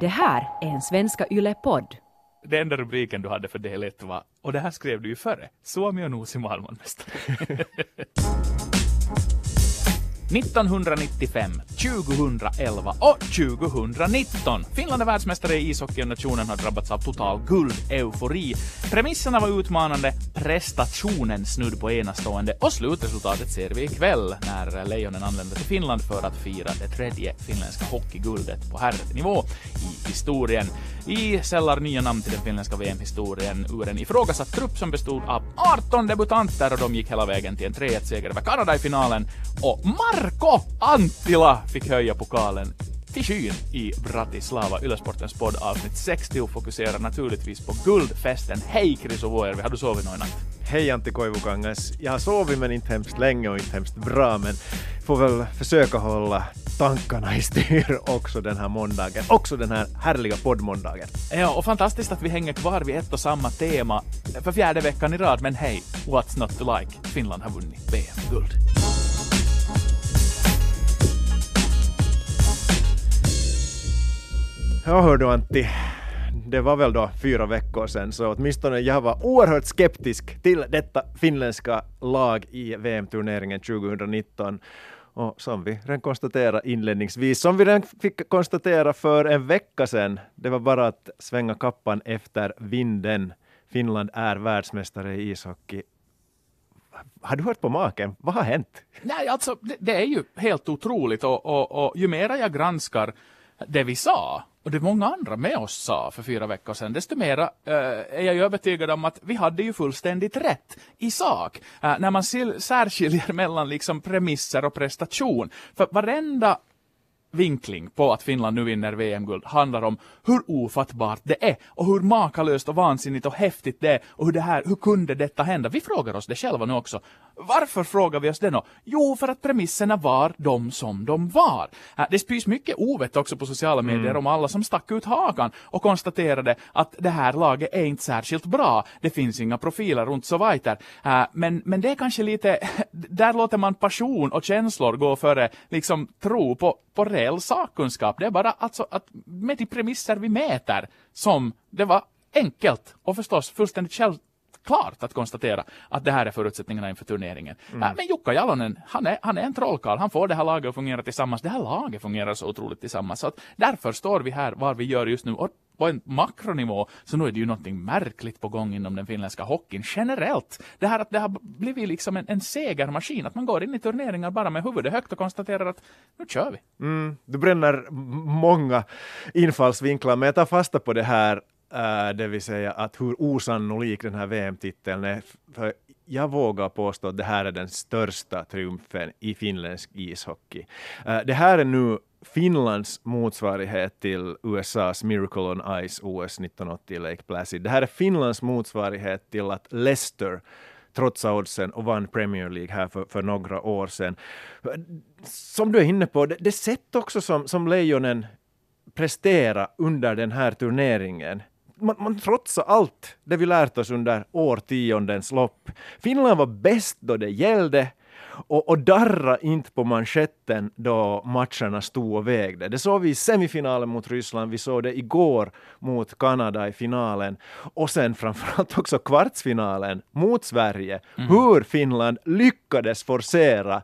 Det här är en Svenska Yle-podd. Det enda rubriken du hade för del 1 var, och det här skrev du ju före, Suomi och Noosi maailmanmästare. 1995, 2011 och 2019. Finland är världsmästare i ishockey och nationen har drabbats av total guld-eufori. Premisserna var utmanande, prestationen snudd på enastående och slutresultatet ser vi ikväll när Lejonen anländer till Finland för att fira det tredje finländska hockeyguldet på herrnivå i historien. I sällar nya namn till den finländska VM-historien ur en ifrågasatt trupp som bestod av 18 debutanter och de gick hela vägen till en 3-1-seger över Kanada i finalen. Och Marko Anttila fick höja pokalen till skyn i Bratislava. Ylesportens podd avsnitt 60 fokuserar naturligtvis på guldfesten. Hej Chris och Voervi, har du sovit någon natt? Hej Antti Koivukangas. Jag har sovit men inte hemskt länge och inte hemskt bra men får väl försöka hålla tankarna i styr också den här måndagen. Också den här härliga poddmåndagen. Ja, och fantastiskt att vi hänger kvar vid ett och samma tema för fjärde veckan i rad. Men hej, what's not to like? Finland har vunnit VM-guld. Ja hör du Antti, det var väl då fyra veckor sedan så åtminstone jag var oerhört skeptisk till detta finländska lag i VM-turneringen 2019. Och som vi redan konstaterade inledningsvis, som vi redan fick konstatera för en vecka sedan, det var bara att svänga kappan efter vinden. Finland är världsmästare i ishockey. Har du hört på maken? Vad har hänt? Nej, alltså det, det är ju helt otroligt och, och, och ju mera jag granskar det vi sa och det många andra med oss sa för fyra veckor sedan, desto mera äh, är jag övertygad om att vi hade ju fullständigt rätt i sak. Äh, när man särskiljer mellan liksom premisser och prestation. För varenda vinkling på att Finland nu vinner VM-guld handlar om hur ofattbart det är och hur makalöst och vansinnigt och häftigt det är och hur det här, hur kunde detta hända? Vi frågar oss det själva nu också. Varför frågar vi oss det då? Jo, för att premisserna var de som de var. Det spys mycket ovett också på sociala medier mm. om alla som stack ut hakan och konstaterade att det här laget är inte särskilt bra. Det finns inga profiler runt så. Äh, men, men det är kanske lite, där låter man passion och känslor gå före liksom tro på, på reell sakkunskap. Det är bara alltså att med de premisser vi mäter som det var enkelt och förstås fullständigt självklart att konstatera att det här är förutsättningarna inför turneringen. Mm. Äh, men Jukka Jalonen, han är, han är en trollkarl. Han får det här laget att fungera tillsammans. Det här laget fungerar så otroligt tillsammans. Så att därför står vi här var vi gör just nu. Och på en makronivå så nu är det ju någonting märkligt på gång inom den finländska hockeyn generellt. Det här att det har blivit liksom en, en segermaskin, att man går in i turneringar bara med huvudet högt och konstaterar att nu kör vi. Mm, du bränner många infallsvinklar, men jag tar fasta på det här, uh, det vill säga att hur osannolik den här VM-titeln är. För jag vågar påstå att det här är den största triumfen i finländsk ishockey. Eh, det här är nu Finlands motsvarighet till USAs Miracle on Ice OS 1980 i Lake Placid. Det här är Finlands motsvarighet till att Leicester trotsade oddsen och vann Premier League här för, för några år sedan. Som du är inne på, det, det sätt också som, som Lejonen prestera under den här turneringen. Man, man trotsar allt det vi lärt oss under årtiondens lopp. Finland var bäst då det gällde och, och darra inte på manschetten då matcherna stod och vägde. Det såg vi i semifinalen mot Ryssland, vi såg det igår mot Kanada i finalen och sen framförallt också kvartsfinalen mot Sverige. Mm. Hur Finland lyckades forcera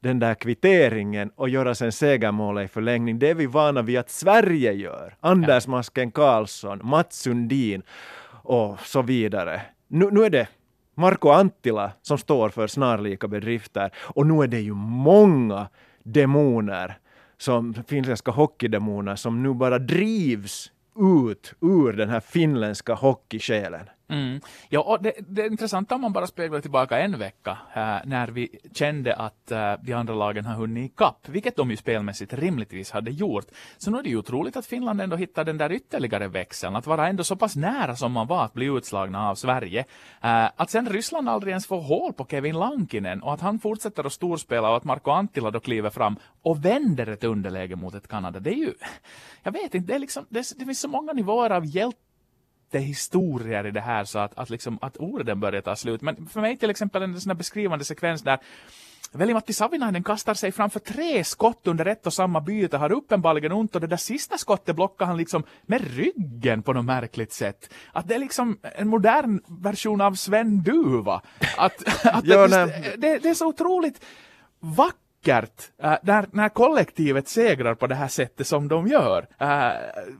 den där kvitteringen och göra sen segermålet i förlängning. Det är vi vana vid att Sverige gör. Anders Masken Karlsson, Mats Sundin och så vidare. Nu, nu är det Marko Anttila som står för snarlika bedrifter. Och nu är det ju många demoner, som finländska hockeydemoner, som nu bara drivs ut ur den här finländska hockeysjälen. Mm. Ja, och det, det är intressant om man bara speglar tillbaka en vecka äh, när vi kände att äh, de andra lagen har hunnit ikapp, vilket de ju spelmässigt rimligtvis hade gjort. Så nu är det ju otroligt att Finland ändå hittar den där ytterligare växeln, att vara ändå så pass nära som man var att bli utslagna av Sverige. Äh, att sen Ryssland aldrig ens får hål på Kevin Lankinen och att han fortsätter att storspela och att Marko Anttila då kliver fram och vänder ett underläge mot ett Kanada. Det är ju, jag vet inte, det, är liksom, det, det finns så många nivåer av hjälp historier i det här så att, att, liksom, att orden börjar ta slut. Men för mig till exempel en sån här beskrivande sekvens där Veli-Matti Savinainen kastar sig framför tre skott under ett och samma byte, har uppenbarligen ont och det där sista skottet blockar han liksom med ryggen på något märkligt sätt. Att det är liksom en modern version av Sven Duva. Att, att Ja, det, det, det är så otroligt vackert äh, när, när kollektivet segrar på det här sättet som de gör. Äh,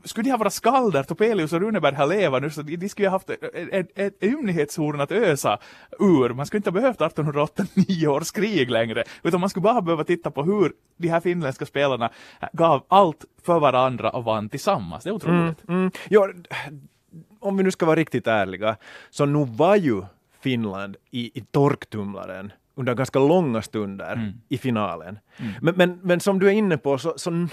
skulle de ha varit skalder, Topelius och Runeberg har levat nu så de, de skulle ha haft ett, ett, ymnighetshorn att ösa ur. Man skulle inte ha behövt 1889 års krig längre, utan man skulle bara behöva titta på hur de här finländska spelarna äh, gav allt för varandra och vann tillsammans. Det är otroligt. Mm. mm. Ja, om vi nu ska vara riktigt ärliga, så nog var ju Finland i, i torktumlaren under ganska långa stunder i finalen. Men, men, men som du är inne på, så, så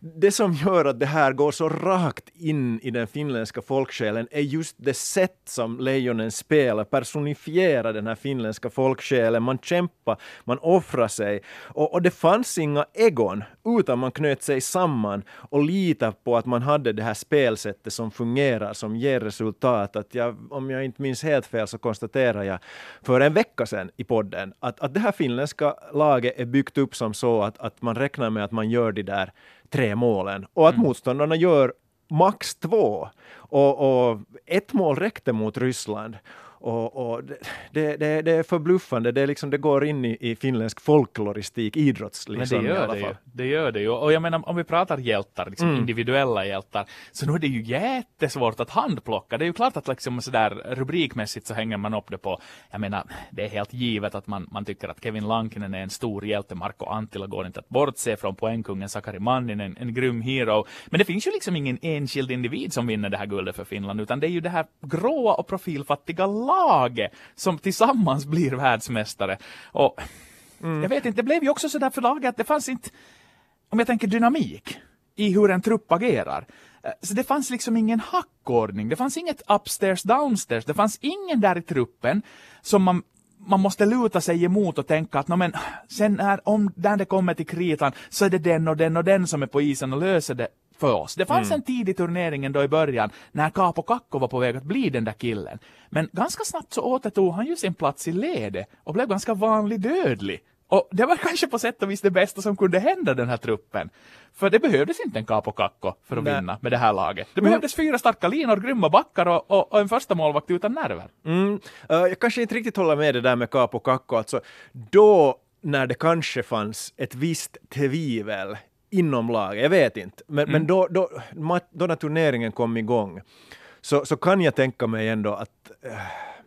det som gör att det här går så rakt in i den finländska folksjälen är just det sätt som Lejonen spelar, personifierar den här finländska folksjälen. Man kämpar, man offrar sig och, och det fanns inga egon utan man knöt sig samman och litade på att man hade det här spelsättet som fungerar, som ger resultat. Att jag, om jag inte minns helt fel så konstaterar jag för en vecka sedan i podden att, att det här finländska laget är byggt upp som så att, att man räknar med att man gör de där tre målen och att motståndarna gör max två. Och, och ett mål räckte mot Ryssland. Och, och det, det, det, är förbluffande. Det, liksom, det går in i, i finländsk folkloristik, idrotts Men liksom, det gör det ju. Det gör det ju. Och jag menar, om vi pratar hjältar, liksom Mm. individuella hjältar, så nu är det ju jättesvårt att handplocka. Det är ju klart att liksom sådär rubrikmässigt så hänger man upp det på, jag menar, det är helt givet att man, man tycker att Kevin Lankinen är en stor hjälte, Marco Antila går inte att bortse från poängkungen Sakari Manninen, en, en grym hero. Men det finns ju liksom ingen enskild individ som vinner det här guldet för Finland, utan det är ju det här gråa och profilfattiga laget som tillsammans blir världsmästare. Och Mm. jag vet inte, det blev ju också sådär för laget att det fanns inte, om jag tänker dynamik i hur en trupp agerar. Eh, Så det fanns liksom ingen hackordning, det fanns inget upstairs downstairs, det fanns ingen där i truppen som man man måste luta sig emot och tänka att "Nå, men, sen när, om, när det kommer till kritan så är det den och den och den som är på isen och löser det för oss. Det fanns en tid i turneringen då i början när Capo Kakko var på väg att bli den där killen. Men ganska snabbt så återtog han ju sin plats i ledet och blev ganska vanlig dödlig. Och det var kanske på sätt och vis det bästa som kunde hända den här truppen. För det behövdes inte en Capo Kakko för att Nej. vinna med det här laget. Det behövdes fyra starka linor, grymma backar och, och, och en första målvakt utan nerver. Mm. eh, jag kanske inte riktigt håller med det där med Capo Kakko. Alltså, då när det kanske fanns ett visst tvivel inom laget, jag vet inte, men, men då, då, då när turneringen kom igång så, så kan jag tänka mig ändå att eh,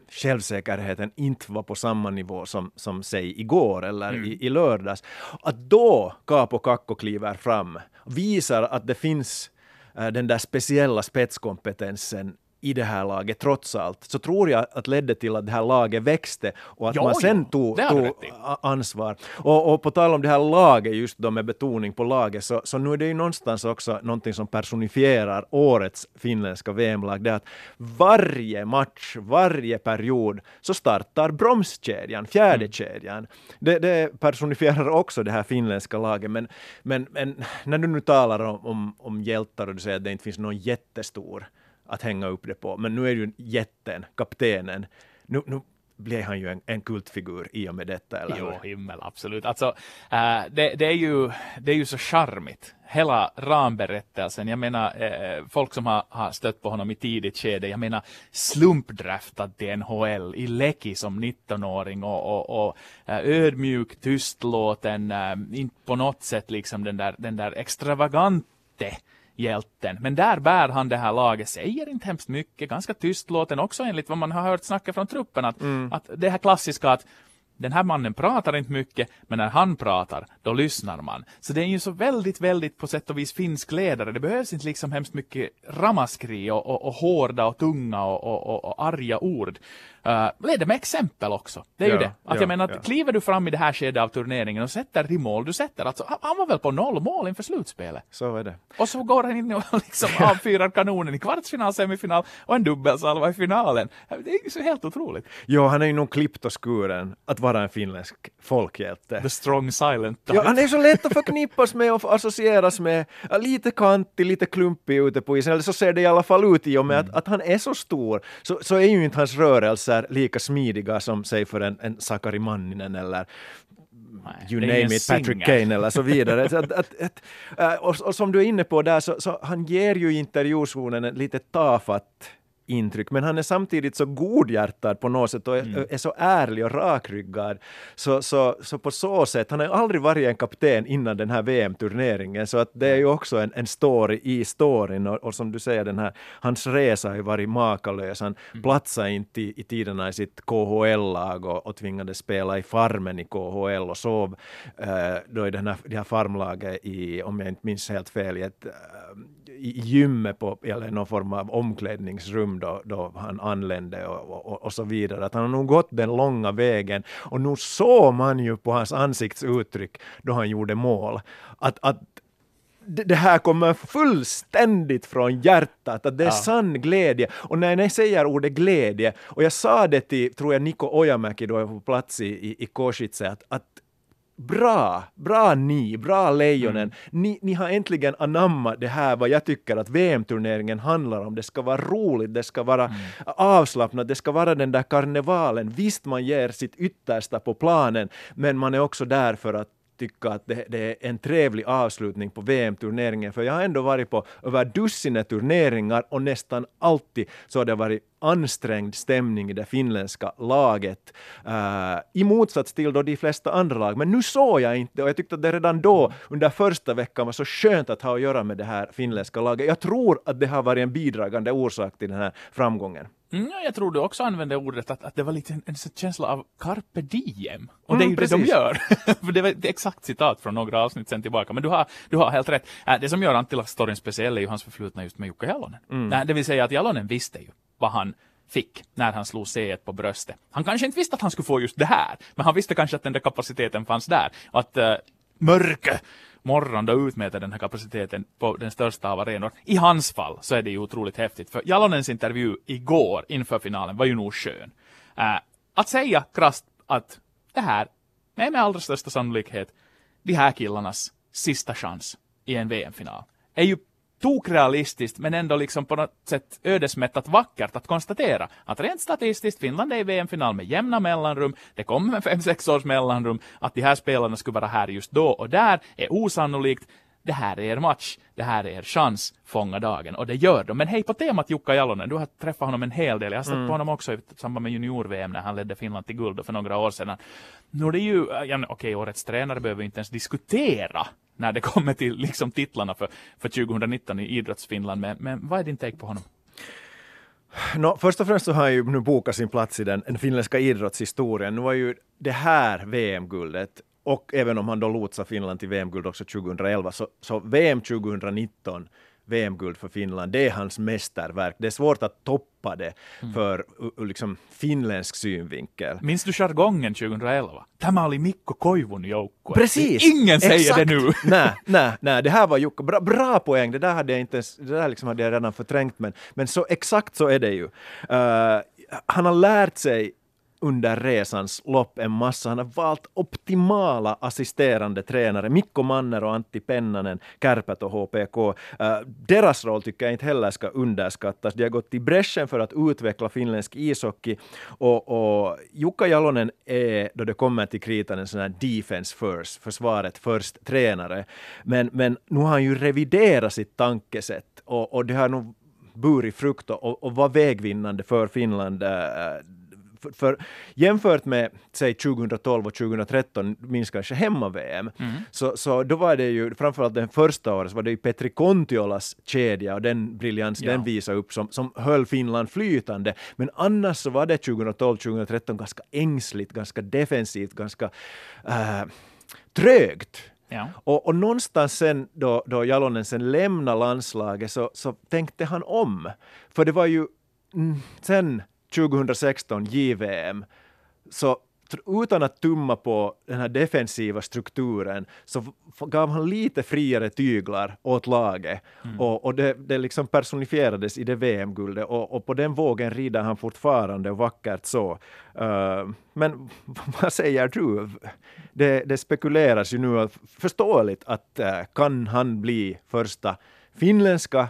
självsäkerheten inte var på samma nivå som, som säg igår eller i, i lördags. Att då Capo Kakko kliver fram, visar att det finns eh, den där speciella spetskompetensen i det här laget trots allt, så tror jag att ledde till att det här laget växte och att Jo, man sen jo, tog, tog ansvar. Och, och på tal om det här laget, just då med betoning på laget, så, så nu är det ju någonstans också någonting som personifierar årets finländska VM-lag. Det är att varje match, varje period, så startar bromskedjan, fjärde kedjan. Det, det personifierar också det här finländska laget. Men, men, men när du nu talar om, om, om hjältar och du säger att det inte finns någon jättestor att hänga upp det på, men nu är ju jätten, kaptenen, nu, nu blir han ju en, en kultfigur i och med detta, eller Jo, hur? himmel, absolut. Alltså, äh, det, det, är ju, det är ju så charmigt. Hela ramberättelsen, jag menar eh, folk som har, har stött på honom i tidigt skede, jag menar slumpdraftad till NHL i Leki som 19-åring och, och, och eh, ödmjuk, tystlåten, äh, inte på något sätt liksom den där, den där extravagante hjälten. Men där bär han det här laget, säger inte hemskt mycket, ganska tystlåten också enligt vad man har hört snacka från truppen. Att, att det här klassiska att den här mannen pratar inte mycket, men när han pratar, då lyssnar man. Så det är ju så väldigt, väldigt på sätt och vis finsk ledare. Det behövs inte liksom hemskt mycket ramaskri och, och, och hårda och tunga och, och, och, och arga ord. Uh, leder med exempel också. Det är ju Ja, det. Att ja, jag menar, ja. kliver du fram i det här skedet av turneringen och sätter de mål du sätter, alltså han, var väl på noll mål inför slutspelet. Så är det. Och så går han in och liksom avfyrar kanonen i kvartsfinal, semifinal och en dubbelsalva i finalen. Det är ju så helt otroligt. Jo, han är ju nog klippt och skuren att vara en finländsk folkhjälte. The strong silent Ja, type. han är så lätt att förknippas med och associeras med. Ja, Lite kantig, lite klumpig ute på isen, eller så ser det i alla fall ut i och med att, att han är så stor, så, så är ju inte hans rörelser lika smidiga som säg för en, en Sakari Manninen eller Nej, you name it, Patrick singer. Kane eller så vidare. så att, att, att, äh, och, och som du är inne på där, så, så han ger ju intervjuzonen ett lite tafatt intryck, men han är samtidigt så godhjärtad på något sätt och är, Mm. är så ärlig och rakryggad. Så, så, så på så sätt, han har aldrig varit en kapten innan den här VM-turneringen, så att det är ju också en, en story i storyn och, och som du säger, den här, hans resa har ju varit makalös. Han Mm. platsade inte i, i tiderna i sitt KHL-lag och, och tvingades spela i farmen i KHL och sov eh, då i den här, det här farmlaget i, om jag inte minns helt fel, i ett eh, i gymmet på, eller någon form av omklädningsrum då, då han anlände och, och, och så vidare. Att han har nog gått den långa vägen och nu såg man ju på hans ansiktsuttryck då han gjorde mål att, att det här kommer fullständigt från hjärtat, att det är Ja. sann glädje. Och när jag säger ordet glädje, och jag sa det till, tror jag, Niko Ojamäki då jag var på plats i, i, i Košice, att, att Bra, bra ni, bra lejonen. Ni, ni har äntligen anammat det här vad jag tycker att VM-turneringen handlar om. Det ska vara roligt, det ska vara avslappnat, det ska vara den där karnevalen. Visst, man ger sitt yttersta på planen, men man är också där för att tycka att det, det är en trevlig avslutning på VM-turneringen. För jag har ändå varit på över dussinet turneringar och nästan alltid så har det varit ansträngd stämning i det finländska laget. Uh, I motsats till då de flesta andra lag. Men nu såg jag inte och jag tyckte att det redan då under första veckan var så skönt att ha att göra med det här finländska laget. Jag tror att det har varit en bidragande orsak till den här framgången. Mm, ja, jag tror du också använde ordet att, att det var lite en, en känsla av carpe diem. Och Mm, det är ju det precis. de gör. För det var ett exakt citat från några avsnitt sen tillbaka. Men du har, du har helt rätt. Äh, det som gör Anttila-storyn speciell är ju hans förflutna just med Jukka Jalonen. Mm. Nej, det vill säga att Jalonen visste ju vad han fick när han slog C1 på bröstet. Han kanske inte visste att han skulle få just det här, men han visste kanske att den där kapaciteten fanns där. Att uh, mörke morgon då utmäter den här kapaciteten på den största av arenor. I hans fall så är det ju otroligt häftigt, för Jalonens intervju igår inför finalen var ju nog skön. Äh, att säga krasst att det här är med allra största sannolikhet de här killarnas sista chans i en VM-final är ju tokrealistiskt men ändå liksom på något sätt ödesmättat vackert att konstatera att rent statistiskt Finland är i VM-final med jämna mellanrum, det kommer med 5-6 års mellanrum, att de här spelarna skulle vara här just då och där är osannolikt. Det här är er match, det här är er chans, fånga dagen. Och det gör de. Men hej, på temat Jukka Jalonen, du har träffat honom en hel del. Jag har sett på honom också i samband med junior-VM när han ledde Finland till guld för några år sedan. Nu är det ju, ja, okej, årets tränare behöver vi inte ens diskutera när det kommer till liksom titlarna för, för 2019 i idrottsfinland. Men, men vad är din take på honom? No, först och främst så har han ju nu bokat sin plats i den, den finländska idrottshistorien. Nu var ju det här VM-guldet och även om han då lotsade Finland till VM-guld också 2011, så, så VM 2019, VM-guld för Finland, det är hans mästerverk. Det är svårt att toppa det för u- ur liksom finländsk synvinkel. Minns du jargongen 2011? Tämä oli Mikko Koivun joukkue. Precis! Ingen säger Exakt. det nu. nej, nej, nej, det här var Jukka. Bra, bra poäng, det där hade jag inte ens, det där liksom hade jag redan förträngt, men, men så exakt så är det ju. Uh, han har lärt sig under resans lopp en massa. Han har valt optimala assisterande tränare, Mikko Manner och Antti Pennanen, Kärpät och HPK. Uh, eh, deras roll tycker jag inte heller ska underskattas. De har gått i bräschen för att utveckla finländsk ishockey och, och Jukka Jalonen är, då det kommer till kritan, en sån här defense first, försvaret först tränare. Men, men nu har han ju reviderat sitt tankesätt och, och det har nog burit frukt och, och var vägvinnande för Finland eh, för, för jämfört med säg 2012 och 2013, minns kanske hemma-VM, så, så då var det ju framförallt den första året så var det ju Petri Kontiolas kedja och den briljans Ja. den visade upp som, som höll Finland flytande. Men annars så var det 2012-2013 ganska ängsligt, ganska defensivt, ganska äh, trögt. Ja. Och, och någonstans sen då, då Jalonen sen lämnade landslaget så, så tänkte han om. För det var ju mm, sen 2016 JVM så utan att tumma på den här defensiva strukturen så gav han lite friare tyglar åt laget och, och det, det liksom personifierades i det VM-guldet och, och på den vågen rider han fortfarande och vackert så. Uh, men vad säger du? Det, det spekuleras ju nu, förståeligt, att uh, kan han bli första finländska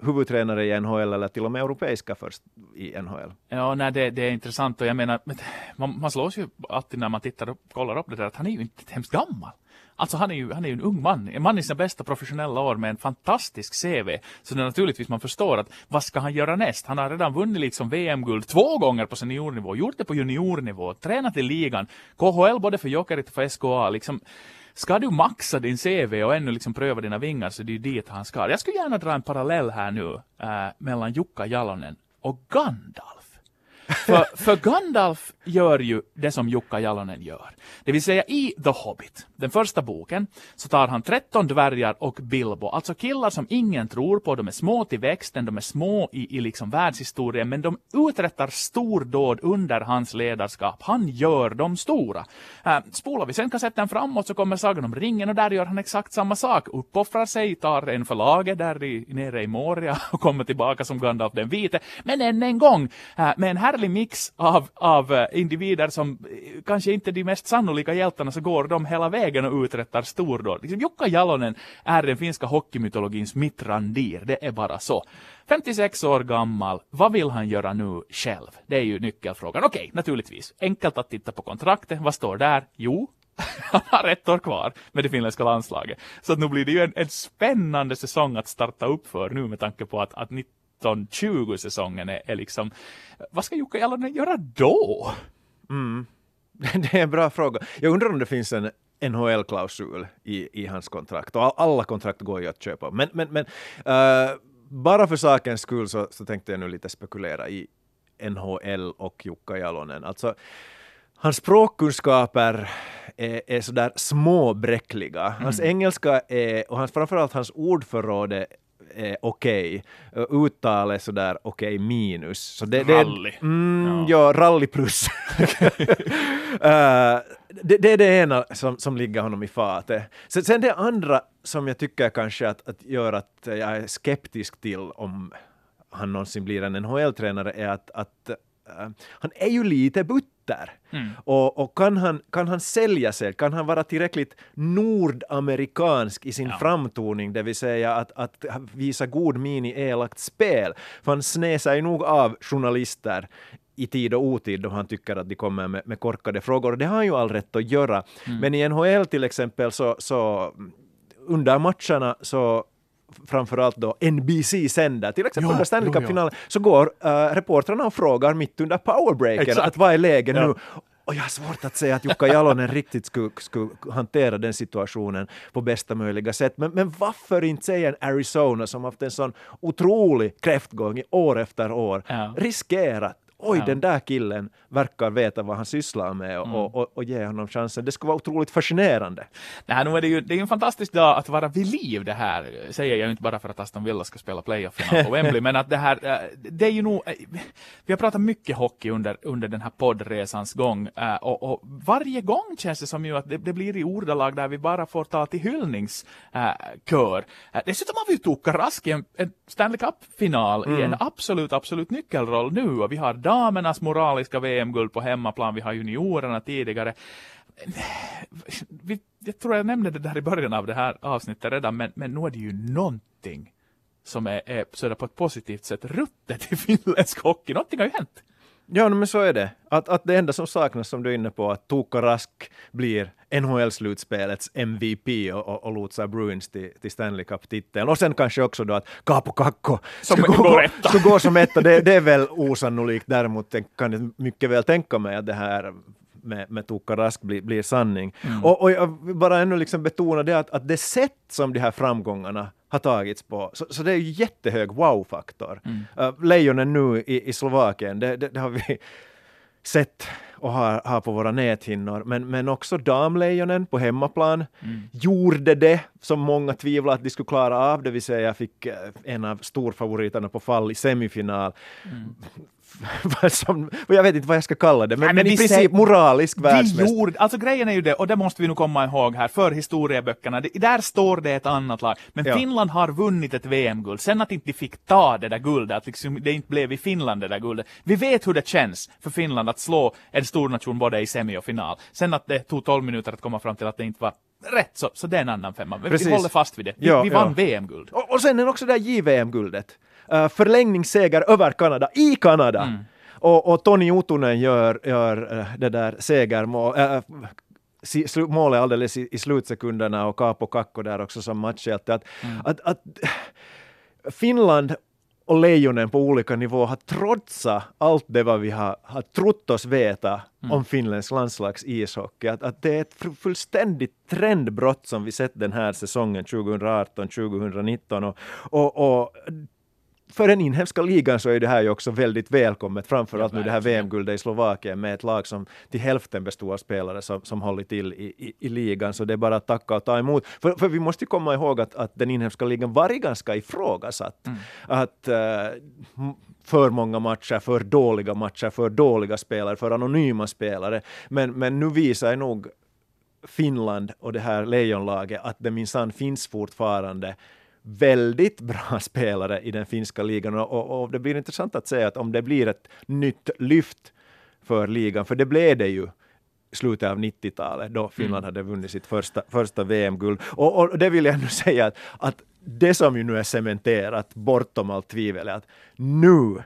huvudtränare i NHL eller till och med europeiska först i NHL. Ja, nej, det, det är intressant och jag menar, man, man slås ju alltid när man tittar och kollar upp det där att han är ju inte hemskt gammal. Alltså han är ju, han är ju en ung man, en man i sina bästa professionella år med en fantastisk CV. Så det är naturligtvis man förstår att vad ska han göra näst? Han har redan vunnit liksom VM-guld två gånger på seniornivå, gjort det på juniornivå, tränat i ligan, KHL både för Jokerit och för SKA. Liksom, ska du maxa din CV och ännu liksom pröva dina vingar så det är dit han ska. Jag skulle gärna dra en parallell här nu äh, mellan Jukka Jalonen och Gandalf. För, för Gandalf gör ju det som Jukka Jalonen gör. Det vill säga i The Hobbit, den första boken, så tar han 13 dvärgar och Bilbo, alltså killar som ingen tror på, de är små till växten, de är små i, i liksom världshistorien, men de uträttar stordåd under hans ledarskap. Han gör dem stora. Äh, spolar vi sen kassetten framåt så kommer Sagan om ringen och där gör han exakt samma sak. Uppoffrar sig, tar en förlage där i, nere i Moria och kommer tillbaka som Gandalf den vite. Men än en gång, äh, med en härlig mix av, av eh, individer som eh, kanske inte är de mest sannolika hjältarna så går de hela vägen och uträttar stordåd. Liksom Jukka Jalonen är den finska hockeymytologins Mittrandir. det är bara så. 56 år gammal, vad vill han göra nu själv? Det är ju nyckelfrågan. Okej, naturligtvis. Enkelt att titta på kontraktet. Vad står där? Jo, han har ett år kvar med det finländska landslaget. Så nu blir det ju en, en spännande säsong att starta upp för nu med tanke på att, att 1920 säsongen är, är liksom, vad ska Jukka Jalonen göra då? Mm. Det är en bra fråga. Jag undrar om det finns en NHL-klausul i, i hans kontrakt. Och alla kontrakt går ju att köpa. Men, men, men uh, bara för sakens skull så, så tänkte jag nu lite spekulera i NHL och Jukka Jalonen. Alltså, hans språkkunskaper är, är sådär småbräckliga. Hans mm. engelska är, och hans, framförallt hans ordförråd är är okej. Okay. Uttalet sådär okej okay, minus. Så det, rally. Det, mm, ja. ja, rally plus. uh, det, det, är det ena som, som ligger honom i fatet. Sen, sen det andra som jag tycker kanske att, att gör att jag är skeptisk till om han någonsin blir en NHL-tränare är att, att uh, han är ju lite butter. Mm. Och, och, kan, han, kan han sälja sig, kan han vara tillräckligt nordamerikansk i sin ja. framtoning, det vill säga att, att visa god min i elakt spel. För han snäsar ju nog av journalister i tid och otid då han tycker att de kommer med, med korkade frågor. Och det har han ju all rätt att göra. Mm. Men i NHL till exempel så, så under matcherna så framförallt då NBC sänder, till exempel under Stanley Cup-finalen, så går uh, reportrarna och frågar mitt under powerbreaken att vad är läget nu? Och jag har svårt att säga att Jukka Jalonen riktigt skulle, skulle hantera den situationen på bästa möjliga sätt. Men, men varför inte säga en Arizona som haft en sån otrolig kräftgång i år efter år, ja. riskera oj, ja. den där killen verkar veta vad han sysslar med och, mm. och, och, och ge honom chansen. Det skulle vara otroligt fascinerande. Nej, nu är det ju det är en fantastisk dag att vara vid liv det här, säger jag inte bara för att Aston Villa ska spela playoff-final på Wembley, men att det här, eh, det är ju nog, eh, vi har pratat mycket hockey under, under den här poddresans gång eh, och, och varje gång känns det som ju att det, det blir i ordalag där vi bara får ta till hyllningskör. Dessutom har vi ju Tuukka Rask i en, en Stanley Cup-final mm. i en absolut, absolut nyckelroll nu och vi har damernas moraliska VM-guld på hemmaplan, vi har juniorerna tidigare. jag tror jag nämnde det där i början av det här avsnittet redan, men, men nu är det ju någonting som är, är sådär på ett positivt sätt ruttet i finländsk hockey. Någonting har ju hänt. Ja, men så är det. Att, att det enda som saknas, som du är inne på, att Tuukka Rask blir NHL-slutspelets MVP och, och, och lotsar Bruins till, till Stanley Cup-titeln. Och sen kanske också då att Kaapo Kakko ska, gå, gå, ska gå som etta. Det, det är väl osannolikt. Däremot kan jag mycket väl tänka mig att det här med, med Tuukka Rask blir, blir sanning. Mm. Och, och jag vill bara ännu liksom betona det att, att det sätt som de här framgångarna har tagits på. Så, så det är ju jättehög wow-faktor. Mm. Uh, lejonen nu i, i Slovakien, det, det, det, har vi sett och har, har på våra näthinnor. Men, men också damlejonen på hemmaplan mm. gjorde det som många tvivlade att de skulle klara av, det vill säga fick eh, en av storfavoriterna på fall i semifinal. Mm. som, jag vet inte vad jag ska kalla det, men, Nej, men, men i princip moralisk världsmästare. Alltså grejen är ju det, och det måste vi nu komma ihåg här, för historieböckerna, det, där står det ett annat lag, men ja. Finland har vunnit ett VM-guld, sen att inte fick ta det där guldet, att liksom det inte blev i Finland det där guldet. Vi vet hur det känns för Finland att slå en stor nation både i semi och final. Sen att det tog 12 minuter att komma fram till att det inte var rätt, så, så det är en annan femma. Men Precis. vi håller fast vid det. Vi, Ja, vi vann ja. VM-guld. Och, och sen är också det där JVM-guldet. Uh, förlängningsseger över Kanada, i Kanada! Mm. Och, och Toni Otonen gör, gör eh, det där segermål, si- slu- målet alldeles i, i slutsekunderna och Capo Kakko där också som matchhjälte. Att, Mm. att, att Finland och Lejonen på olika nivåer har trotsat allt det vad vi har, har trott oss veta om finländsk landslags ishockey. Att, att det är ett fu- fullständigt trendbrott som vi sett den här säsongen 2018-2019 och, och, och för den inhemska ligan så är det här ju också väldigt välkommet, framförallt nu det här. VM-guldet i Slovakien med ett lag som till hälften bestod av spelare som, som hållit till i, i, i ligan, så det är bara att tacka och ta emot. För, för vi måste ju komma ihåg att, att den inhemska ligan varit ganska ifrågasatt. Att eh, m- för många matcher, för dåliga matcher, för dåliga spelare, för anonyma spelare. Men, men nu visar nog Finland och det här lejonlaget att det minsann finns fortfarande väldigt bra spelare i den finska ligan och, och, det blir intressant att se att om det blir ett nytt lyft för ligan, för det blev det ju slutet av 90-talet då Finland hade vunnit sitt första, första VM-guld. Och, och det vill jag nu säga att, att det som ju nu är cementerat bortom allt tvivel är att nu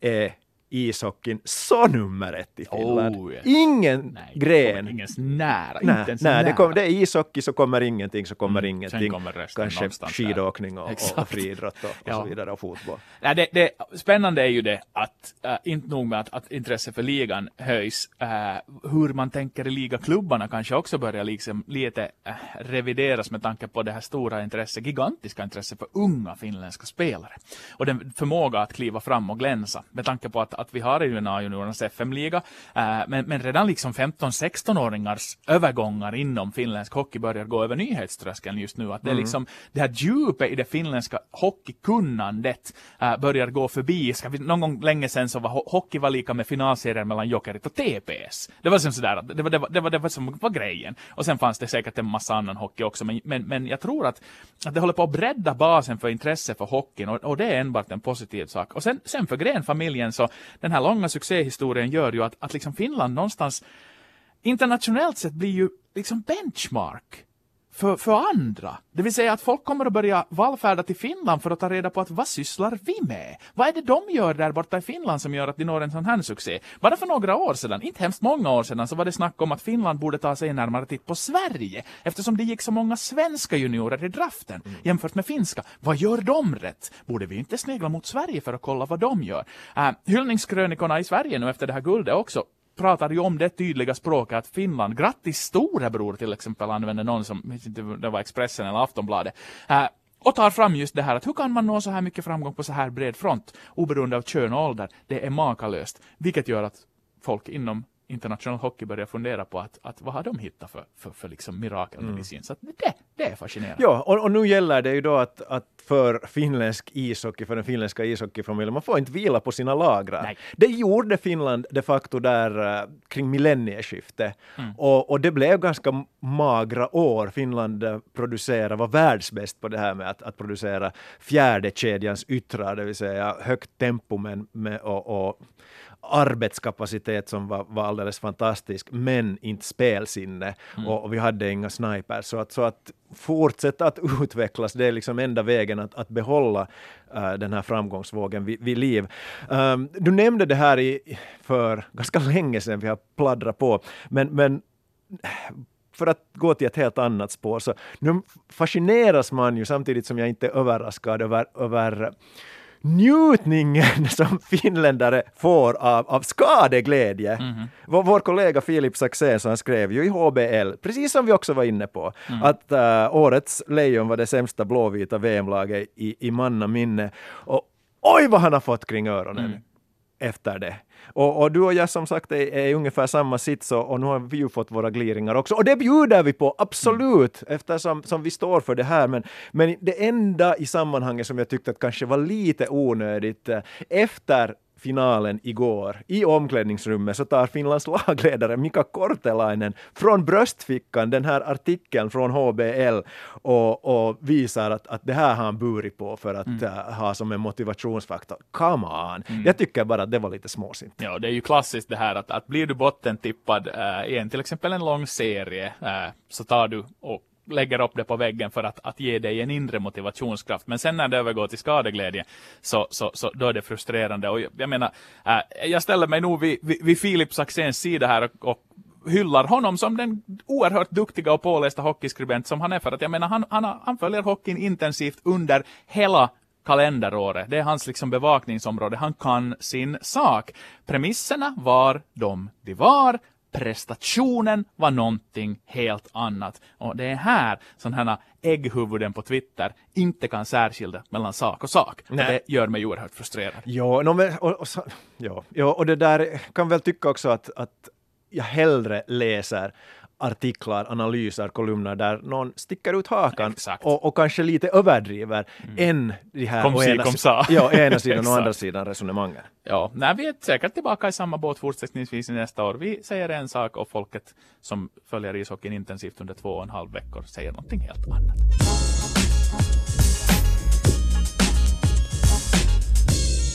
är ishockeyn så nummer ett i Finland. Oh, yes. Ingen Nej, gren Ingen nära. Nej, inte ens nej det, nära. kom, det är ishockey så kommer ingenting, så kommer Mm, ingenting. kommer Kanske skidåkning och, och, och friidrott och, och Ja. så vidare och fotboll. Nej, det, det spännande är ju det att, äh, inte nog med att, att intresset för ligan höjs, äh, hur man tänker i ligaklubbarna kanske också börjar liksom lite äh, revideras med tanke på det här stora intresset, gigantiska intresset för unga finländska spelare. Och den förmåga att kliva fram och glänsa, med tanke på att, att vi har en A-juniorernas FM-liga, äh, men, men redan liksom 15-16-åringars övergångar inom finländsk hockey börjar gå över nyhetströskeln just nu. Att det är liksom det här djupet i det finländska hockeykunnandet äh, börjar gå förbi. Ska vi, någon gång länge sedan så var ho- hockey var lika med finalserien mellan Jokerit och TPS. Det var som sådär, det var det, var, det, var, det var som var grejen. Och sen fanns det säkert en massa annan hockey också, men, men, men jag tror att, att det håller på att bredda basen för intresse för hockeyn och, och det är enbart en positiv sak. Och sen, sen för Gren-familjen så, den här långa succéhistorien gör ju att, att liksom Finland någonstans internationellt sett blir ju liksom benchmark för, för andra. Det vill säga att folk kommer att börja vallfärda till Finland för att ta reda på att vad sysslar vi med? Vad är det de gör där borta i Finland som gör att de når en sån här succé? Bara för några år sedan, inte hemskt många år sedan, så var det snack om att Finland borde ta sig närmare titt på Sverige eftersom det gick så många svenska juniorer i draften jämfört med finska. Vad gör de rätt? Borde vi inte snegla mot Sverige för att kolla vad de gör? Uh, hyllningskrönikorna i Sverige nu efter det här guldet också pratar ju om det tydliga språket att Finland, grattis storebror till exempel, använde någon som, jag vet inte det var Expressen eller Aftonbladet, äh, och tar fram just det här att hur kan man nå så här mycket framgång på så här bred front, oberoende av kön och ålder, det är makalöst, vilket gör att folk inom internationell hockey börjar fundera på att, att vad har de hittat för, för, för liksom mirakelmedicin. Så att det, det är fascinerande. Ja, och, och nu gäller det ju då att, att för finländsk ishockey, för den finländska ishockeyfamiljen, man får inte vila på sina lagrar. Nej. Det gjorde Finland de facto där uh, kring millennieskiftet. Och, och det blev ganska magra år. Finland uh, producerade, var världsbäst på det här med att, att producera fjärde kedjans yttrar, det vill säga högt tempo med, med, och, och arbetskapacitet som var, var alldeles fantastisk, men inte spelsinne. Och, och vi hade inga snipers. Så att, så att fortsätta att utvecklas, det är liksom enda vägen att, att behålla eh, den här framgångsvågen vid, vid liv. Um, du nämnde det här i, för ganska länge sedan, vi har pladdrat på, men, men för att gå till ett helt annat spår, så nu fascineras man ju samtidigt som jag inte är överraskad över, över njutningen som finländare får av, av skadeglädje. Vår, vår kollega Filip Saxén han skrev ju i HBL, precis som vi också var inne på, att uh, årets Lejon var det sämsta blåvita VM-laget i, i mannaminne. Och oj vad han har fått kring öronen efter det. Och, och du och jag som sagt är, är ungefär samma sits och, och nu har vi ju fått våra gliringar också. Och det bjuder vi på, absolut, eftersom som vi står för det här. Men, men det enda i sammanhanget som jag tyckte att kanske var lite onödigt, eh, efter finalen igår i omklädningsrummet så tar Finlands lagledare Mika Kortelainen från bröstfickan den här artikeln från HBL och, och visar att, att det här har han burit på för att eh, ha som en motivationsfaktor. Come on! Jag tycker bara att det var lite småsint. Ja, det är ju klassiskt det här att, att blir du bottentippad äh, i en till exempel en lång serie äh, så tar du och lägger upp det på väggen för att, att ge dig en inre motivationskraft. Men sen när det övergår till skadeglädje så, så, så då är det frustrerande. Och jag, jag menar, äh, jag ställer mig nog vid, vid, vid Filip Saxéns sida här och, och hyllar honom som den oerhört duktiga och pålästa hockeyskribent som han är för att jag menar han, han, han följer hockeyn intensivt under hela kalenderåret. Det är hans liksom bevakningsområde. Han kan sin sak. Premisserna var de de var. Prestationen var någonting helt annat. Och det är här sådana här ägghuvuden på Twitter inte kan särskilja mellan sak och sak. Och det gör mig oerhört frustrerad. Ja, no, men, och, och, ja, ja, och det där kan väl tycka också att, att jag hellre läser artiklar, analyser, kolumner där någon sticker ut hakan och, och, kanske lite överdriver mm. än de här kom si, ena, kom sa. ja, ena sidan och andra sidan resonemangen. Ja, nej, vi är säkert tillbaka i samma båt fortsättningsvis nästa år. Vi säger en sak och folket som följer ishockeyn intensivt under två och en halv veckor säger någonting helt annat.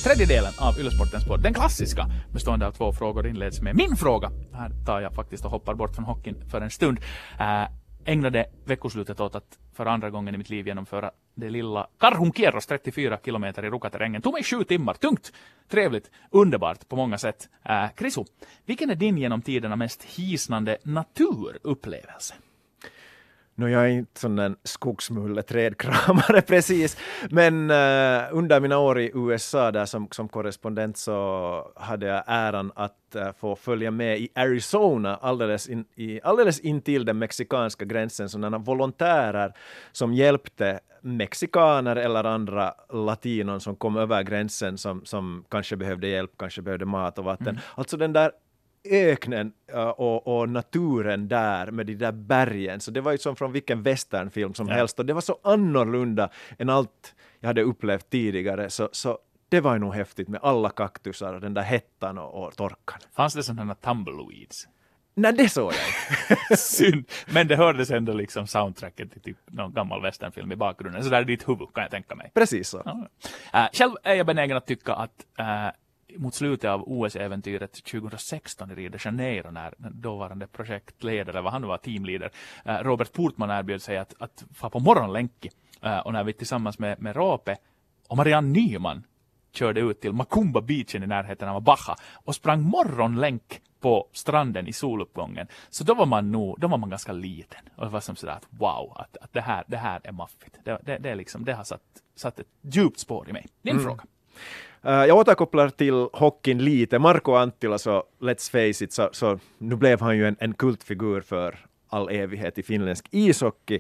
Tredje delen av Yllesportens podd, den klassiska, bestående av två frågor, inleds med min fråga. Här tar jag faktiskt och hoppar bort från hockeyn för en stund. Eh, äh, ägnade veckoslutet åt att för andra gången i mitt liv genomföra det lilla Karhunkierros 34 kilometer i Rukaterrängen. Tog mig sju timmar, tungt, trevligt, underbart på många sätt. Eh, äh, Krisu, vilken är din genom tiderna mest hisnande naturupplevelse? No, jag är inte sån en skogsmulle, trädkramare precis, men uh, under mina år i USA där som, som korrespondent så hade jag äran att uh, få följa med i Arizona alldeles, in, i, alldeles intill den mexikanska gränsen, sådana volontärer som hjälpte mexikaner eller andra latinon som kom över gränsen som, som kanske behövde hjälp, kanske behövde mat och vatten. Mm. Alltså den där öknen och, och, naturen där med de där bergen, så det var ju som från vilken westernfilm som ja. helst och det var så annorlunda än allt jag hade upplevt tidigare, så, så det var ju nog häftigt med alla kaktusar och den där hettan och, och torkan. Fanns det sådana tumbleweeds? Nej, det såg jag Synd. Men det hördes ändå liksom soundtracket till typ någon gammal westernfilm i bakgrunden. Så där är ditt huvud kan jag tänka mig. Precis så. Ja. Uh, själv är jag benägen att tycka att uh, mot slutet av OS-äventyret 2016 i Rio de Janeiro när dåvarande projektledare, vad han nu var, teamleader, eh, Robert Portman erbjöd sig att, att få på morgonlänk. Eh, och när vi tillsammans med, med Rape och Marianne Nyman körde ut till Macumba beachen i närheten av Baja och sprang morgonlänk på stranden i soluppgången. Så då var man nog, då var man ganska liten. Och det var som sådär att wow, att, att det, här, det här är maffigt. Det, det, det, är liksom, det har satt, satt ett djupt spår i mig. Din mm. fråga. Uh, jag återkopplar till hockeyn lite. Marco Anttila, så let's face it, så, så nu blev han ju en, en kultfigur för all evighet i finländsk ishockey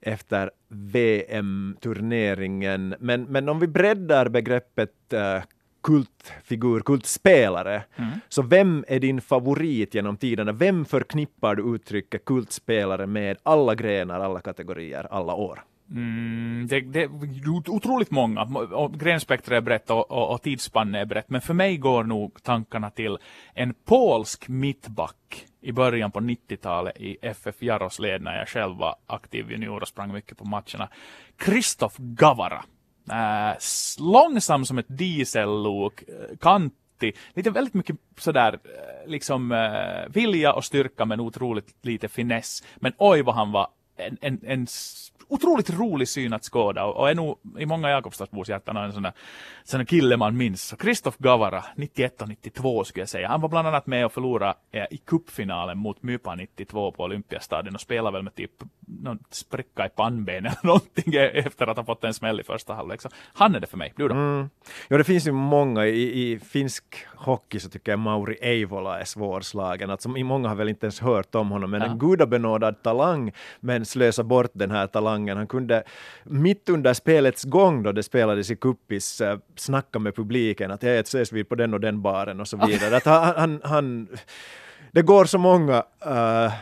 efter VM-turneringen. Men, men om vi breddar begreppet uh, kultfigur, kultspelare. Mm. Så vem är din favorit genom tiderna? Vem förknippar du uttrycket kultspelare med alla grenar, alla kategorier, alla år? Mm, det, det är otroligt många. Och är brett och, och, och tidsspannet är brett. Men för mig går nog tankarna till en polsk mittback i början på 90-talet i FF Jarosled när jag själv var aktiv junior och sprang mycket på matcherna. Kristoff Gavara. Äh, långsam som ett diesellok, äh, kantig, lite väldigt mycket sådär äh, liksom äh, vilja och styrka men otroligt lite finess. Men oj vad han var en, en, en otroligt rolig syn att skåda och, och är nog i många Jakobstadsbors hjärtan en sån där, sån där kille man minns. Kristoff Gavara, 91 och 92 skulle jag säga. Han var bland annat med och förlorade eh, i kuppfinalen mot Mypa 92 på Olympiastadion och spelade väl med typ någon spricka i pannbenet eller någonting efter att ha fått en smäll i första halvlek. Så han är det för mig. Du då? Mm. Ja, det finns ju många. I, I, finsk hockey så tycker jag Mauri Eivola är svårslagen. Alltså, många har väl inte ens hört om honom, men ja. en gudabenådad talang, men slösa bort den här talangen. Han kunde mitt under spelets gång, då det spelades i kuppis, uh, snacka med publiken att jag ses vi på den och den baren? och så vidare. Att han, han, han det går så många uh,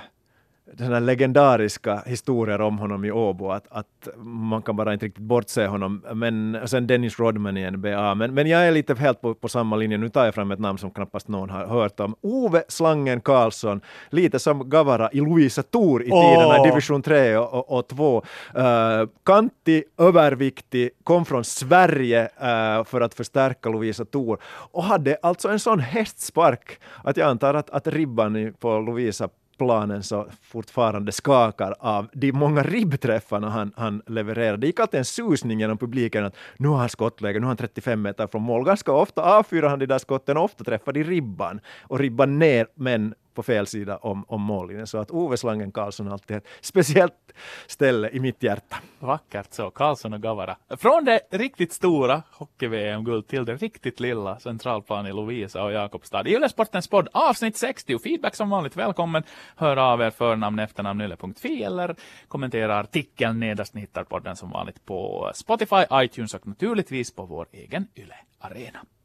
här legendariska historier om honom i Åbo, att, att man kan bara inte riktigt bortse honom. Men sen Dennis Rodman i NBA. Men, men jag är lite helt på, på samma linje. Nu tar jag fram ett namn som knappast någon har hört om. Ove Slangen Karlsson, lite som Gavara i Louisa Thor i oh. tiderna, division 3 och, och, 2. Uh, eh, kantig, överviktig, kom från Sverige uh, för att förstärka Louisa Thor och hade alltså en sån hästspark att jag antar att, att ribban på Lovisa planen så fortfarande skakar av de många ribbträffarna han, han levererade. Det gick alltid en susning genom publiken att nu har han skottläge, nu har han 35 meter från mål. Ganska ofta avfyrar han de där skotten och ofta träffar de ribban och ribban ner, men på fel sida om, om mållinjen. Så att Ove Slangen Karlsson har alltid ett speciellt ställe i mitt hjärta. Vackert så, Karlsson och Gavara. Från det riktigt stora hockey-VM-guld till det riktigt lilla centralplan i Lovisa och Jakobstad. I Ylesportens podd avsnitt 60. Feedback som vanligt välkommen. Hör av er förnamn, efternamn, yle.fi eller kommentera artikeln nedast. Ni hittar podden som vanligt på Spotify, iTunes och naturligtvis på vår egen Yle Arena.